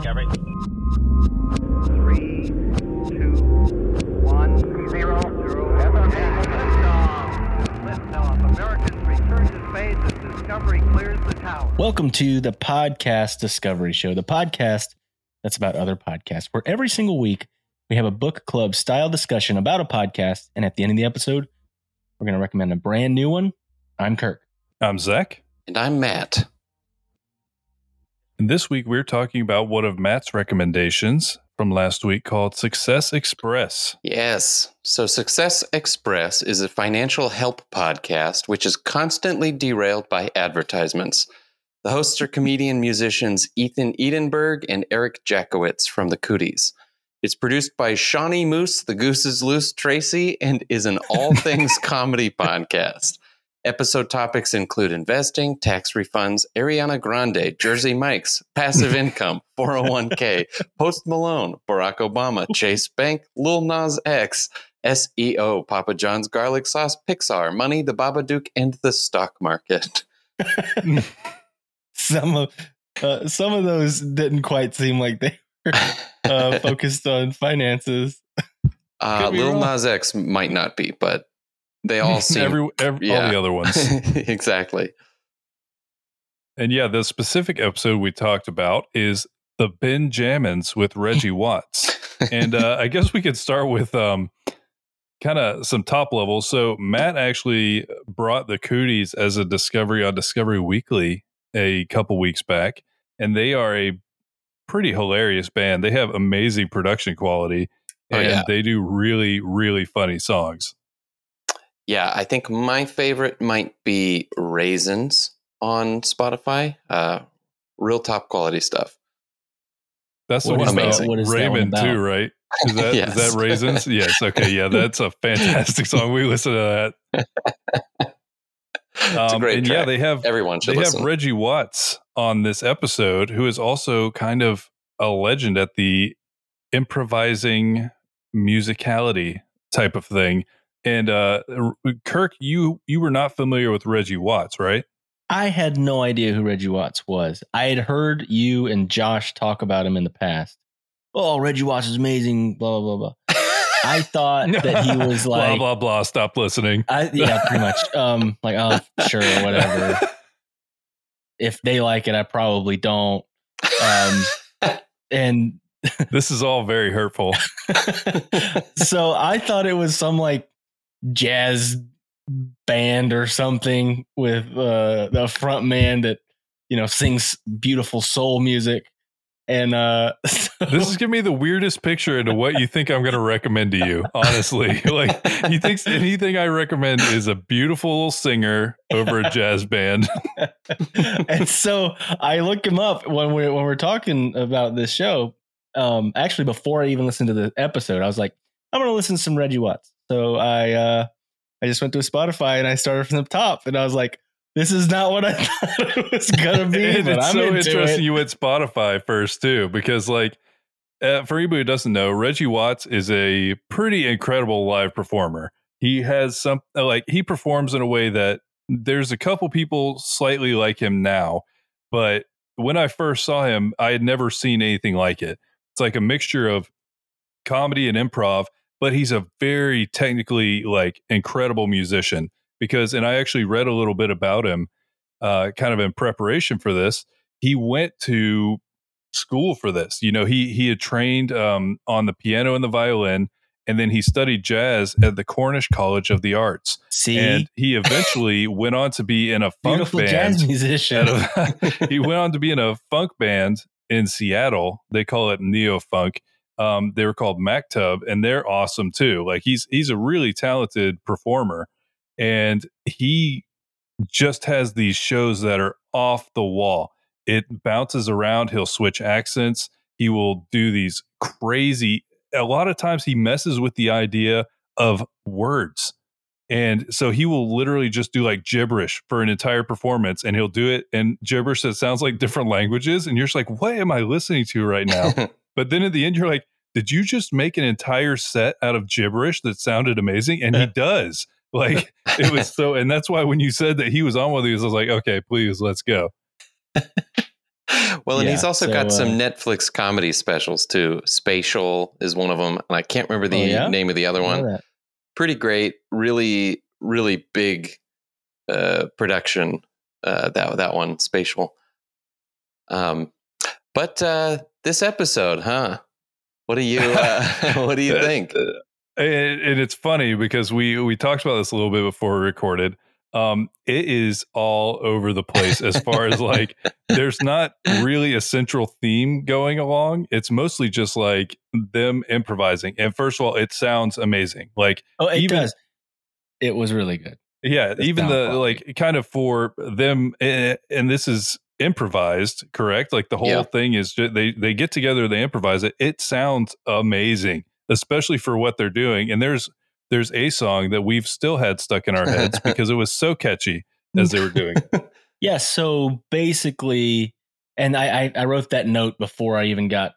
Discovery. Three, two, one, zero, zero. Liftoff. Liftoff. Americans return to space as Discovery clears the tower. Welcome to the podcast Discovery Show, the podcast that's about other podcasts, where every single week we have a book club style discussion about a podcast. And at the end of the episode, we're going to recommend a brand new one. I'm Kirk. I'm Zach. And I'm Matt. And this week we're talking about one of Matt's recommendations from last week called Success Express. Yes. So, Success Express is a financial help podcast which is constantly derailed by advertisements. The hosts are comedian musicians Ethan Edenberg and Eric Jackowitz from the Cooties. It's produced by Shawnee Moose, the Goose is Loose Tracy, and is an all things comedy podcast. Episode topics include investing, tax refunds, Ariana Grande, Jersey Mike's, passive income, 401k, Post Malone, Barack Obama, Chase Bank, Lil Nas X, SEO, Papa John's Garlic Sauce, Pixar, Money, the Babadook, and the stock market. some of uh, some of those didn't quite seem like they were uh, focused on finances. Uh, Lil wrong. Nas X might not be, but they all seem Every, every, yeah. All the other ones. exactly. and yeah, the specific episode we talked about is the Benjamins with Reggie Watts. and uh, I guess we could start with um, kind of some top levels. So Matt actually brought the Cooties as a discovery on Discovery Weekly a couple weeks back, and they are a pretty hilarious band. They have amazing production quality, Oh, and yeah. they do really, really funny songs. Yeah, I think my favorite might be Raisins on Spotify. Uh, real top quality stuff. That's the one is that- about what is that one Raymond about? too, right? Is that is Yes. that raisins? yes. Okay. Yeah, that's a fantastic song. We listen to that. It's a Um, great and track. yeah, they have Everyone should they listen. have Reggie Watts on this episode, who is also kind of a legend at the improvising musicality type of thing. And uh, Kirk, you you were not familiar with Reggie Watts, right? I had no idea who Reggie Watts was. I had heard you and Josh talk about him in the past. Oh, Reggie Watts is amazing. Blah blah blah blah. I thought that he was like blah blah blah. Stop listening. I, yeah, pretty much. Um, like, oh, sure, whatever. If they like it, I probably don't. Um, and This is all very hurtful. so I thought it was some like jazz band or something with uh, the front man that you know sings beautiful soul music. And uh, so- This is giving me the weirdest picture into what you think I'm going to recommend to you. Honestly, like he thinks anything I recommend is a beautiful singer over a jazz band. and so I look him up when we when we're talking about this show. Um, actually, before I even listened to the episode, I was like, I'm gonna listen to some Reggie Watts. So I uh, I just went to Spotify and I started from the top, and I was like, this is not what I thought it was gonna be. it's I'm so interesting it. you went Spotify first too, because like uh, for anybody who doesn't know, Reggie Watts is a pretty incredible live performer. He has some like he performs in a way that there's a couple people slightly like him now, but when I first saw him, I had never seen anything like it. It's like a mixture of comedy and improv, but he's a very technically like incredible musician because and I actually read a little bit about him uh, kind of in preparation for this, he went to school for this. You know, he he had trained um, on the piano and the violin, and then he studied jazz at the Cornish College of the Arts. See, And he eventually went on to be in a funk beautiful band. jazz musician. he went on to be in a funk band in Seattle. They call it neo funk. Um, they were called Maktub, and they're awesome too. Like he's he's a really talented performer, and he just has these shows that are off the wall. It bounces around. He'll switch accents. He will do these crazy. A lot of times, he messes with the idea of words. And so he will literally just do like gibberish for an entire performance and he'll do it in gibberish that sounds like different languages. And you're just like, what am I listening to right now? but then at the end, you're like, did you just make an entire set out of gibberish that sounded amazing? And he does. Like it was so, and that's why when you said that he was on one of these, I was like, okay, please, let's go. Well, and Yeah, he's also so, got some uh, Netflix comedy specials too. Spatial is one of them, and I can't remember the Oh, yeah? name of the other one. that. Pretty great, really, really big uh, production. Uh, that that one, Spatial. Um, but uh, this episode, huh? What do you uh, What do you think? And, and it's funny because we we talked about this a little bit before we recorded. Um, it is all over the place as far as like there's not really a central theme going along. It's mostly just like them improvising. And first of all, it sounds amazing. Like Oh, it Even- does. It was really good. yeah, The even the quality. like kind of for them, eh, and this is improvised, correct? Like the whole Yeah. thing is ju- they they get together, they improvise it. It sounds amazing, especially for what they're doing. And there's there's a song that we've still had stuck in our heads because it was so catchy as they were doing. Yeah. So basically, and I, I, I wrote that note before I even got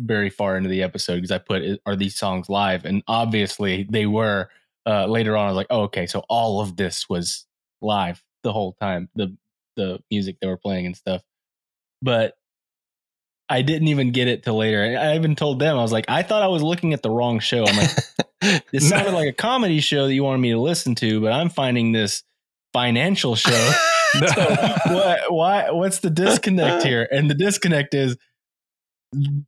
very far into the episode because I put, are these songs live? And obviously they were. Uh, later on, I was like, oh, okay. So all of this was live the whole time, the, the music they were playing and stuff. But I didn't even get it till later. I even told them, I was like, I thought I was looking at the wrong show. I'm like, this sounded like a comedy show that you wanted me to listen to, but I'm finding this financial show. so what why what's the disconnect here? And the disconnect is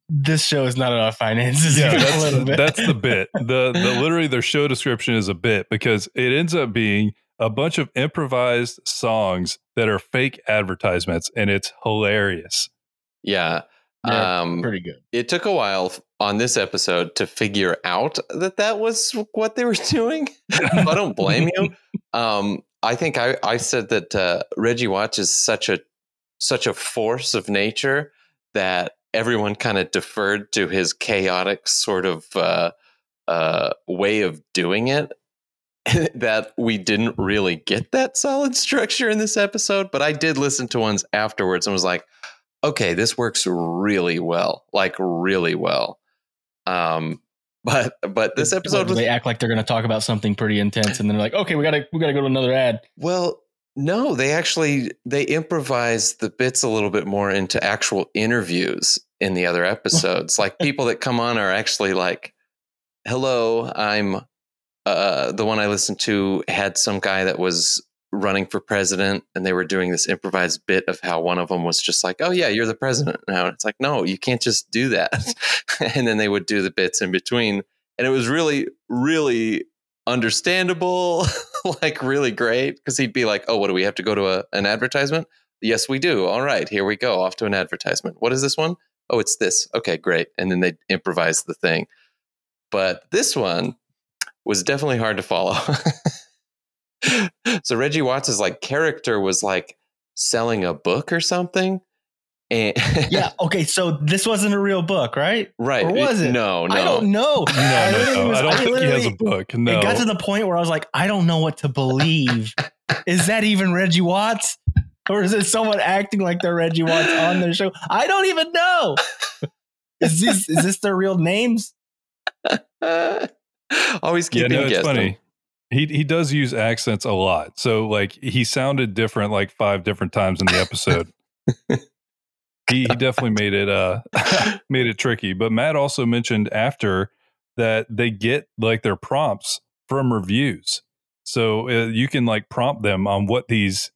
this show is not about finances. yeah, even a little that's, bit. that's the bit. The the literally their show description is a bit because it ends up being a bunch of improvised songs that are fake advertisements, and it's hilarious. yeah. Yeah, Um, pretty good. it took a while on this episode to figure out that that was what they were doing. I don't blame you. Um, I think I, I said that uh, Reggie Watts is such a such a force of nature that everyone kind of deferred to his chaotic sort of uh, uh, way of doing it. that we didn't really get that solid structure in this episode, but I did listen to ones afterwards and was like, okay, this works really well, like really well. Um, but but this episode was they act like they're going to talk about something pretty intense, and then they're like, "Okay, we got to we got to go to another ad." well, no, they actually they improvise the bits a little bit more into actual interviews in the other episodes. like people that come on are actually like, "Hello, I'm." Uh, the one I listened to had some guy that was running for president, and they were doing this improvised bit of how one of them was just like, "Oh yeah, you're the president now." And it's like, no, you can't just do that. and then they would do the bits in between, and it was really, really understandable, like really great. Because he'd be like, "Oh, what do we have to go to a, an advertisement?" Yes, we do. All right, here we go. Off to an advertisement. What is this one? Oh, it's this. Okay, great. And then they improvise the thing. But this one was definitely hard to follow. so Reggie Watts' like character was like selling a book or something. And Yeah. Okay. So this wasn't a real book, right? right. Or was it? No, no. I don't know. No, no, no. I don't think he has a book. No, It got to the point where I was like, I don't know what to believe. is that even Reggie Watts? Or is it someone acting like they're Reggie Watts on their show? I don't even know. Is this is this their real names? Always yeah, no, it's guessing. funny. He he does use accents a lot. So like he sounded different like five different times in the episode. he, he definitely made it uh made it tricky. But Matt also mentioned after that they get like their prompts from reviews. So uh, you can like prompt them on what these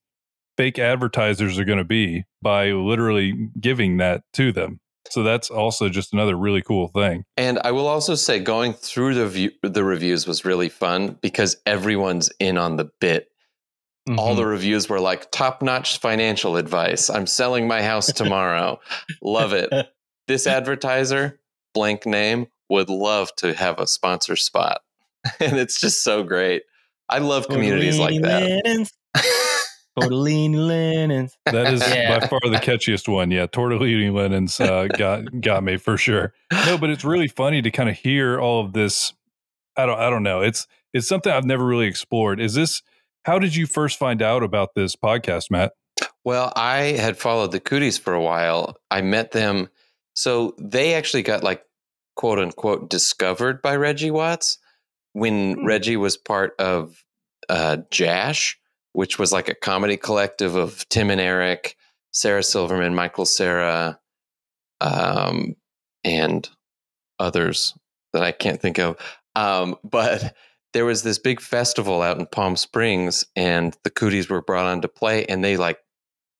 fake advertisers are going to be by literally giving that to them. So that's also just another really cool thing. And I will also say, going through the view, the reviews was really fun because everyone's in on the bit. All Mm-hmm. the reviews were like top notch financial advice. I'm selling my house tomorrow. love it. This advertiser, blank name, would love to have a sponsor spot. and it's just so great. I love communities like that. Linens, Tortellini linens. That is Yeah. by far the catchiest one. Yeah, tortellini linens uh, got got me for sure. No, but it's really funny to kind of hear all of this. I don't I don't know. It's it's something I've never really explored. Is this how did you first find out about this podcast, Matt? Well, I had followed the Cooties for a while. I met them. So they actually got like quote unquote discovered by Reggie Watts when Hmm. Reggie was part of uh, Jash, which was like a comedy collective of Tim and Eric, Sarah Silverman, Michael Cera, um, and others that I can't think of. Um, but there was this big festival out in Palm Springs, and the Cooties were brought on to play, and they like,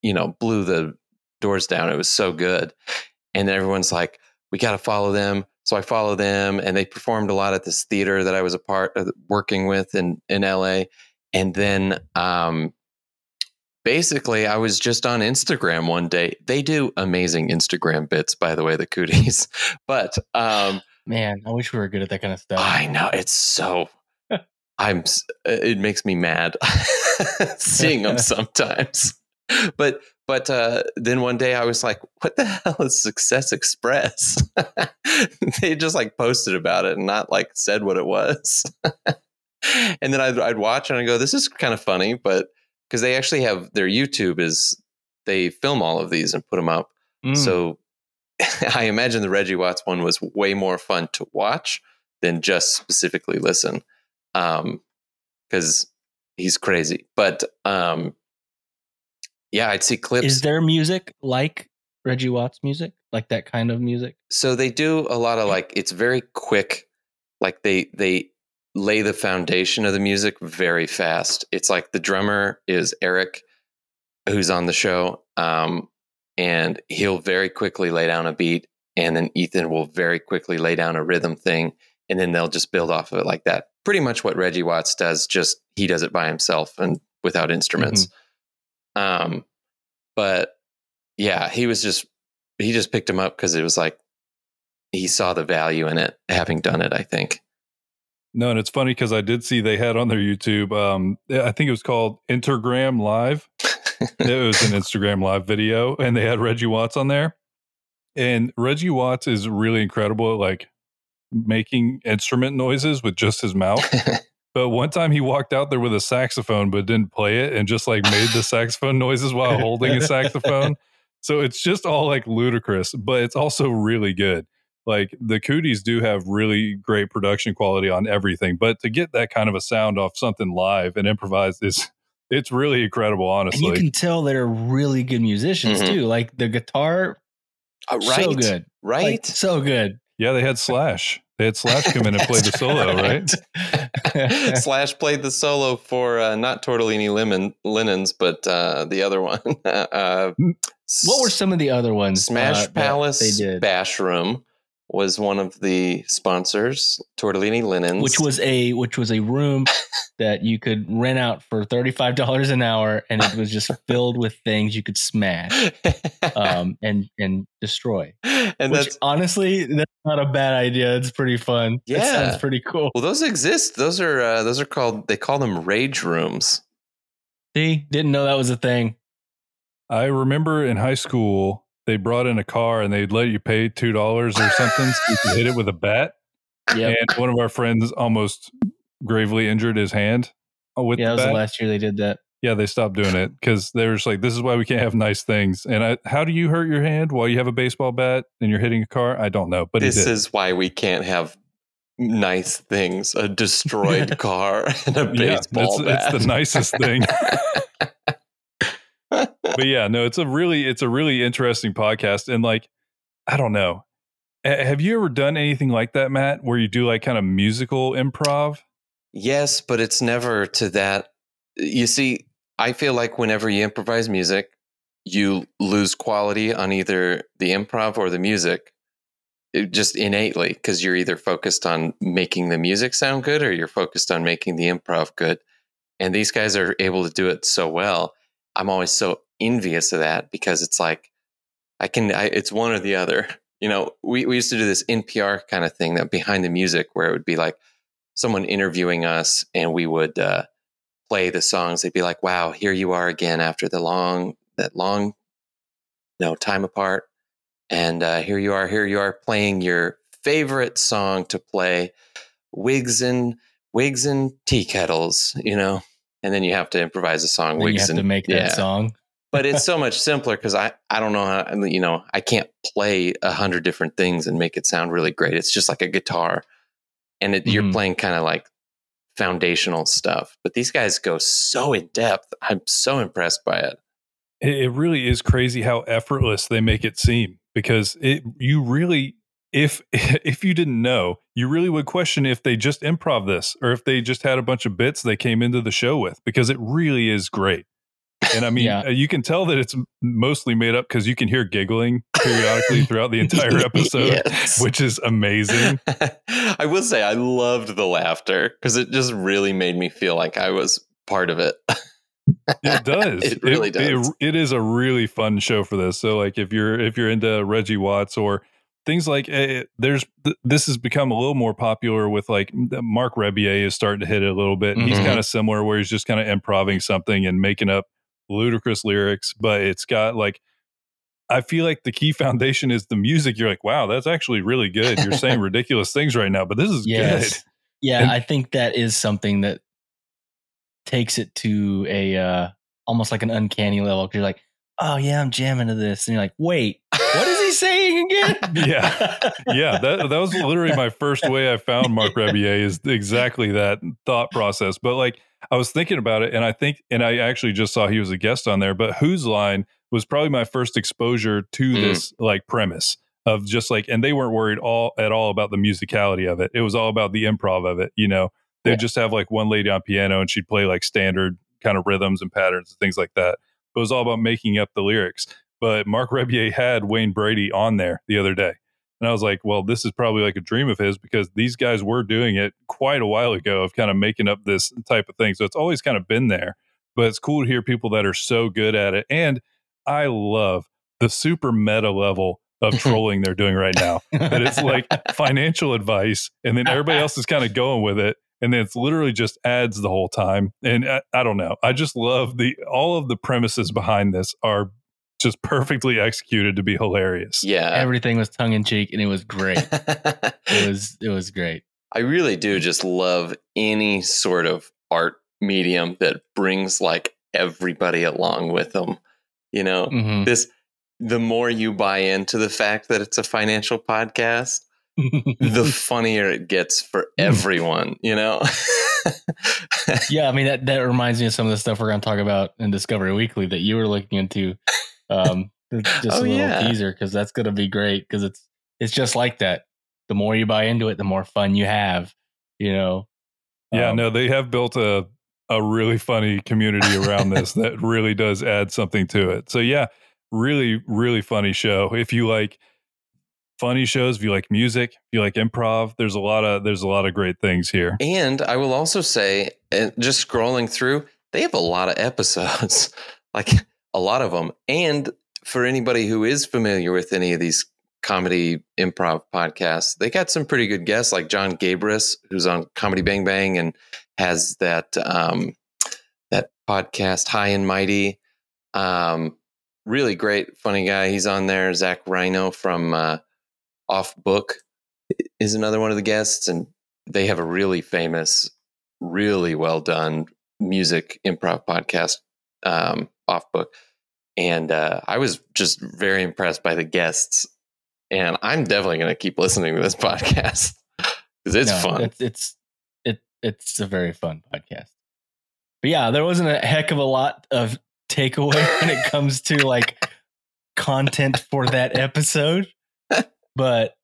you know, blew the doors down. It was so good, and everyone's like, "We got to follow them." So I follow them, and they performed a lot at this theater that I was a part of working with in in LA, and then um, basically I was just on Instagram one day. They do amazing Instagram bits, by the way, the Cooties, but um, Man, I wish we were good at that kind of stuff. I know it's so. I'm. It makes me mad seeing them sometimes. But but uh, then one day I was like, "What the hell is Success Express?" they just like posted about it and not like said what it was. and then I'd, I'd watch and I'd go, "This is kind of funny," but because they actually have their YouTube is they film all of these and put them up. Mm. So I imagine the Reggie Watts one was way more fun to watch than just specifically listen. Um, because he's crazy. But um yeah, I'd see clips. is there music like Reggie Watts music, like that kind of music? so they do a lot of like it's very quick. Like they they lay the foundation of the music very fast. It's like the drummer is Eric, who's on the show. Um, and he'll very quickly lay down a beat, and then Ethan will very quickly lay down a rhythm thing, and then they'll just build off of it like that. Pretty much what Reggie Watts does, just he does it by himself and without instruments. Um, but yeah, he was just he just picked him up because it was like he saw the value in it, having done it. I think. No, and it's funny because I did see they had on their YouTube. Um, I think it was called Intergram Live. it was an Instagram Live video, and they had Reggie Watts on there. And Reggie Watts is really incredible at like making instrument noises with just his mouth. But one time he walked out there with a saxophone, but didn't play it, and just like made the saxophone noises while holding a saxophone. So it's just all like ludicrous, but it's also really good. Like the Cooties do have really great production quality on everything, but to get that kind of a sound off something live and improvised is it's really incredible, And you can tell they're really good musicians Mhm. too. Like the guitar, Uh, right, so good, right. like, so good. yeah, they had Slash. They had Slash come in and play the solo, right? Slash played the solo for uh, not Tortellini Lemon Linens, but uh, the other one. uh, What were some of the other ones? Smash uh, Palace they did, Bash Room was one of the sponsors. Tortellini Linens, which was a which was a room that you could rent out for thirty five dollars an hour, and it was just filled with things you could smash um, and and destroy. and Which that's honestly, that's not a bad idea. It's pretty fun. Yeah. it sounds pretty cool. well, those exist. Those are uh, those are called. They call them rage rooms. See, didn't know that was a thing. I remember in high school they brought in a car and they'd let you pay two dollars or something so you could hit it with a bat. Yeah, And one of our friends almost gravely injured his hand with yeah, that was bat. the last year they did that. Yeah, they stopped doing it because they were just like, "This is why we can't have nice things." And I, how do you hurt your hand while you have a baseball bat and you're hitting a car? I don't know, but this is why we can't have nice things: a destroyed car and a yeah, baseball it's, bat. it's the nicest thing. but yeah, no, it's a really, it's a really interesting podcast, and like, I don't know, Ha- have you ever done anything like that, Matt, where you do like kind of musical improv? Yes, but it's never to that. You see, I feel like whenever you improvise music, you lose quality on either the improv or the music, It just innately, because you're either focused on making the music sound good or you're focused on making the improv good. And these guys are able to do it so well. I'm always so envious of that because it's like, I can, I, it's one or the other. You know, we, we used to do this NPR kind of thing that behind the music where it would be like, someone interviewing us and we would uh, play the songs. They'd be like wow here you are again after the long that long you know time apart. And uh, here you are here you are playing your favorite song to play. Wigs and wigs and tea kettles you know and then you have to improvise a song Then you have and to make that yeah. song. but it's so much simpler because I, I don't know how you know I can't play a hundred different things and make it sound really great. It's just like a guitar, and it, you're Mhm. playing kind of like foundational stuff. But these guys go so in depth. I'm so impressed by it. it, it really is crazy how effortless they make it seem because it you really if if you didn't know you really would question if they just improv this or if they just had a bunch of bits they came into the show with because it really is great and i mean Yeah. uh, you can tell that it's mostly made up because you can hear giggling periodically throughout the entire episode Yes. which is amazing I will say I loved the laughter because it just really made me feel like I was part of it. It does. It really does. it is a really fun show for this. So like if you're if you're into Reggie Watts or things like eh, there's th- this has become a little more popular with like Marc Rebillet is starting to hit it a little bit. He's Mhm. kind of similar where he's just kind of improvising something and making up ludicrous lyrics, but it's got like I feel like the key foundation is the music. You're like, wow, that's actually really good. You're saying ridiculous things right now, but this is Yes. good. Yeah, And- I think that is something that takes it to a uh almost like an uncanny level. 'cause You're like, oh yeah, I'm jamming to this, and you're like, wait, what is he saying again? Yeah. yeah, that that was literally my first way I found Marc Rebillet is exactly that thought process. But like I was thinking about it, and I think, and I actually just saw he was a guest on there. But Whose Line was probably my first exposure to Mm. this like premise of just like, and they weren't worried all at all about the musicality of it. It was all about the improv of it. You know, they'd Yeah. just have like one lady on piano, and she'd play like standard kind of rhythms and patterns and things like that. It was all about making up the lyrics but Marc Rebillet had Wayne Brady on there the other day. And I was like, well, this is probably like a dream of his because these guys were doing it quite a while ago of kind of making up this type of thing. So it's always kind of been there. But it's cool to hear people that are so good at it. And I love the super meta level of trolling they're doing right now. That it's like financial advice, and then everybody else is kind of going with it. And then it's literally just ads the whole time. And I, I don't know. I just love the all of the premises behind this are just perfectly executed to be hilarious. yeah. Everything was tongue in cheek, and it was great. It was it was great. I really do just love any sort of art medium that brings like everybody along with them. You know, Mhm. this the more you buy into the fact that it's a financial podcast, the funnier it gets for everyone, you know? yeah, I mean that that reminds me of some of the stuff we're going to talk about in Discovery Weekly that you were looking into. Um, just Oh, a little yeah. teaser because that's going to be great because it's it's just like that. The more you buy into it, the more fun you have. You know. Yeah, Um, no, they have built a a really funny community around this that really does add something to it. So yeah, really, really funny show. If you like funny shows, if you like music, if you like improv, there's a lot of there's a lot of great things here. and I will also say, uh, just scrolling through, they have a lot of episodes, like a lot of them. And for anybody who is familiar with any of these comedy improv podcasts, they got some pretty good guests, like Jon Gabrus, who's on Comedy Bang Bang and has that um, that podcast High and Mighty. Um, really great, funny guy. He's on there. Zach Reino from uh, Off Book is another one of the guests, and they have a really famous, really well done music improv podcast, um, Off Book. And uh, I was just very impressed by the guests, and I'm definitely going to keep listening to this podcast because it's no, fun. It's it's it it's a very fun podcast. But yeah, there wasn't a heck of a lot of takeaway when it comes to like content for that episode. But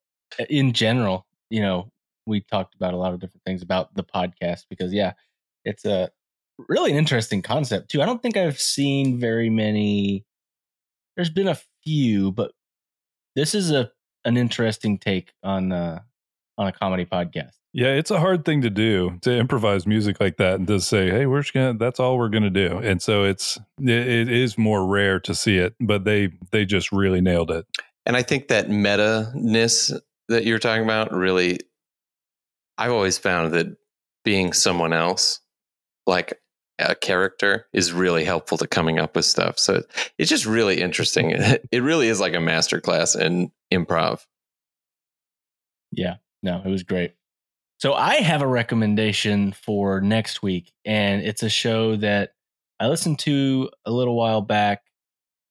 in general, you know, we talked about a lot of different things about the podcast because yeah, it's a really an interesting concept too. I don't think I've seen very many there's been a few, but this is a an interesting take on uh on a comedy podcast. Yeah, it's a hard thing to do to improvise music like that and to say, "Hey, we're just gonna that's all we're gonna do." And so it's it, it is more rare to see it, but they they just really nailed it. And I think that meta ness that you're talking about really, I've always found that being someone else, like a character, is really helpful to coming up with stuff. So it's just really interesting. It really is like a masterclass in improv. Yeah, no, it was great. So I have a recommendation for next week, and it's a show that I listened to a little while back.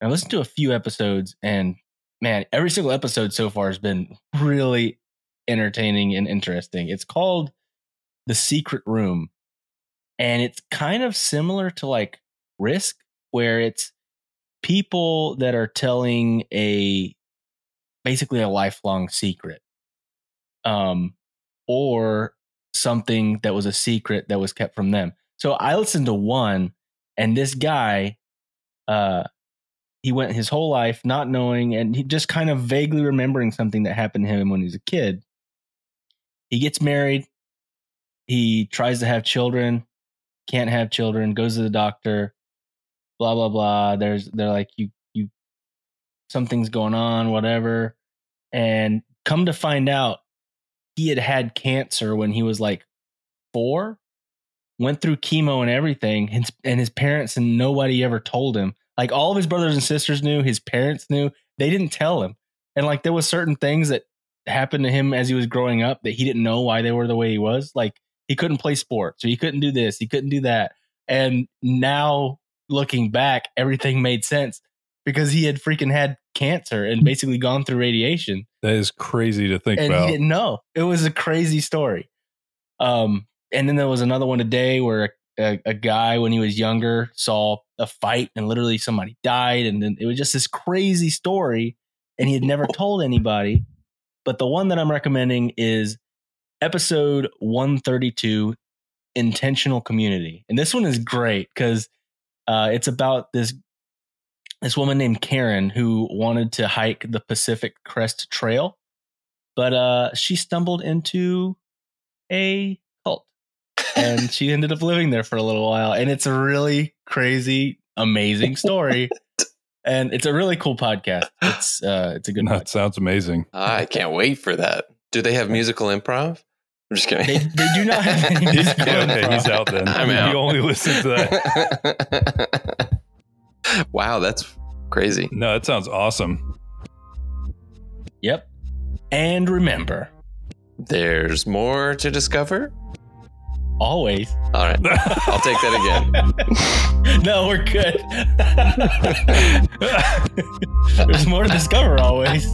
I listened to a few episodes, and man, every single episode so far has been really entertaining and interesting. It's called The Secret Room, and it's kind of similar to like Risk, where it's people that are telling a basically a lifelong secret. Um or something that was a secret that was kept from them. So i listened to one and this guy uh he went his whole life not knowing and he just kind of vaguely remembering something that happened to him when he was a kid. He gets married. He tries to have children can't have children goes to the doctor blah blah blah. There's they're like you you something's going on whatever. And come to find out he had had cancer when he was like 4 went through chemo and everything and, and his parents and nobody ever told him. Like all of his brothers and sisters knew his parents knew. They didn't tell him. And like there was certain things that happened to him as he was growing up that he didn't know why they were the way he was. Like he couldn't play sports or he couldn't do this he couldn't do that and now looking back everything made sense because he had freaking had cancer and basically gone through radiation That is crazy to think and about. he didn't know. It was a crazy story. Um, and then there was another one today where a, a guy, when he was younger, saw a fight and literally somebody died, and then it was just this crazy story, and he had never told anybody. But the one that I'm recommending is episode 132, intentional community, and this one is great because uh, it's about this this woman named Karen who wanted to hike the Pacific Crest Trail, but uh, she stumbled into a cult and she ended up living there for a little while. And it's a really crazy, amazing story. and it's a really cool podcast. It's uh, it's a good that podcast. sounds amazing. I can't wait for that. Do they have musical improv? I'm just kidding. They, they do not have any He's, yeah, okay, he's out then. I'm You out. only listen to that. wow, that's crazy. No, that sounds awesome. Yep. And remember, There's more to discover. always. All right, I'll take that again. No, we're good. There's more to discover always.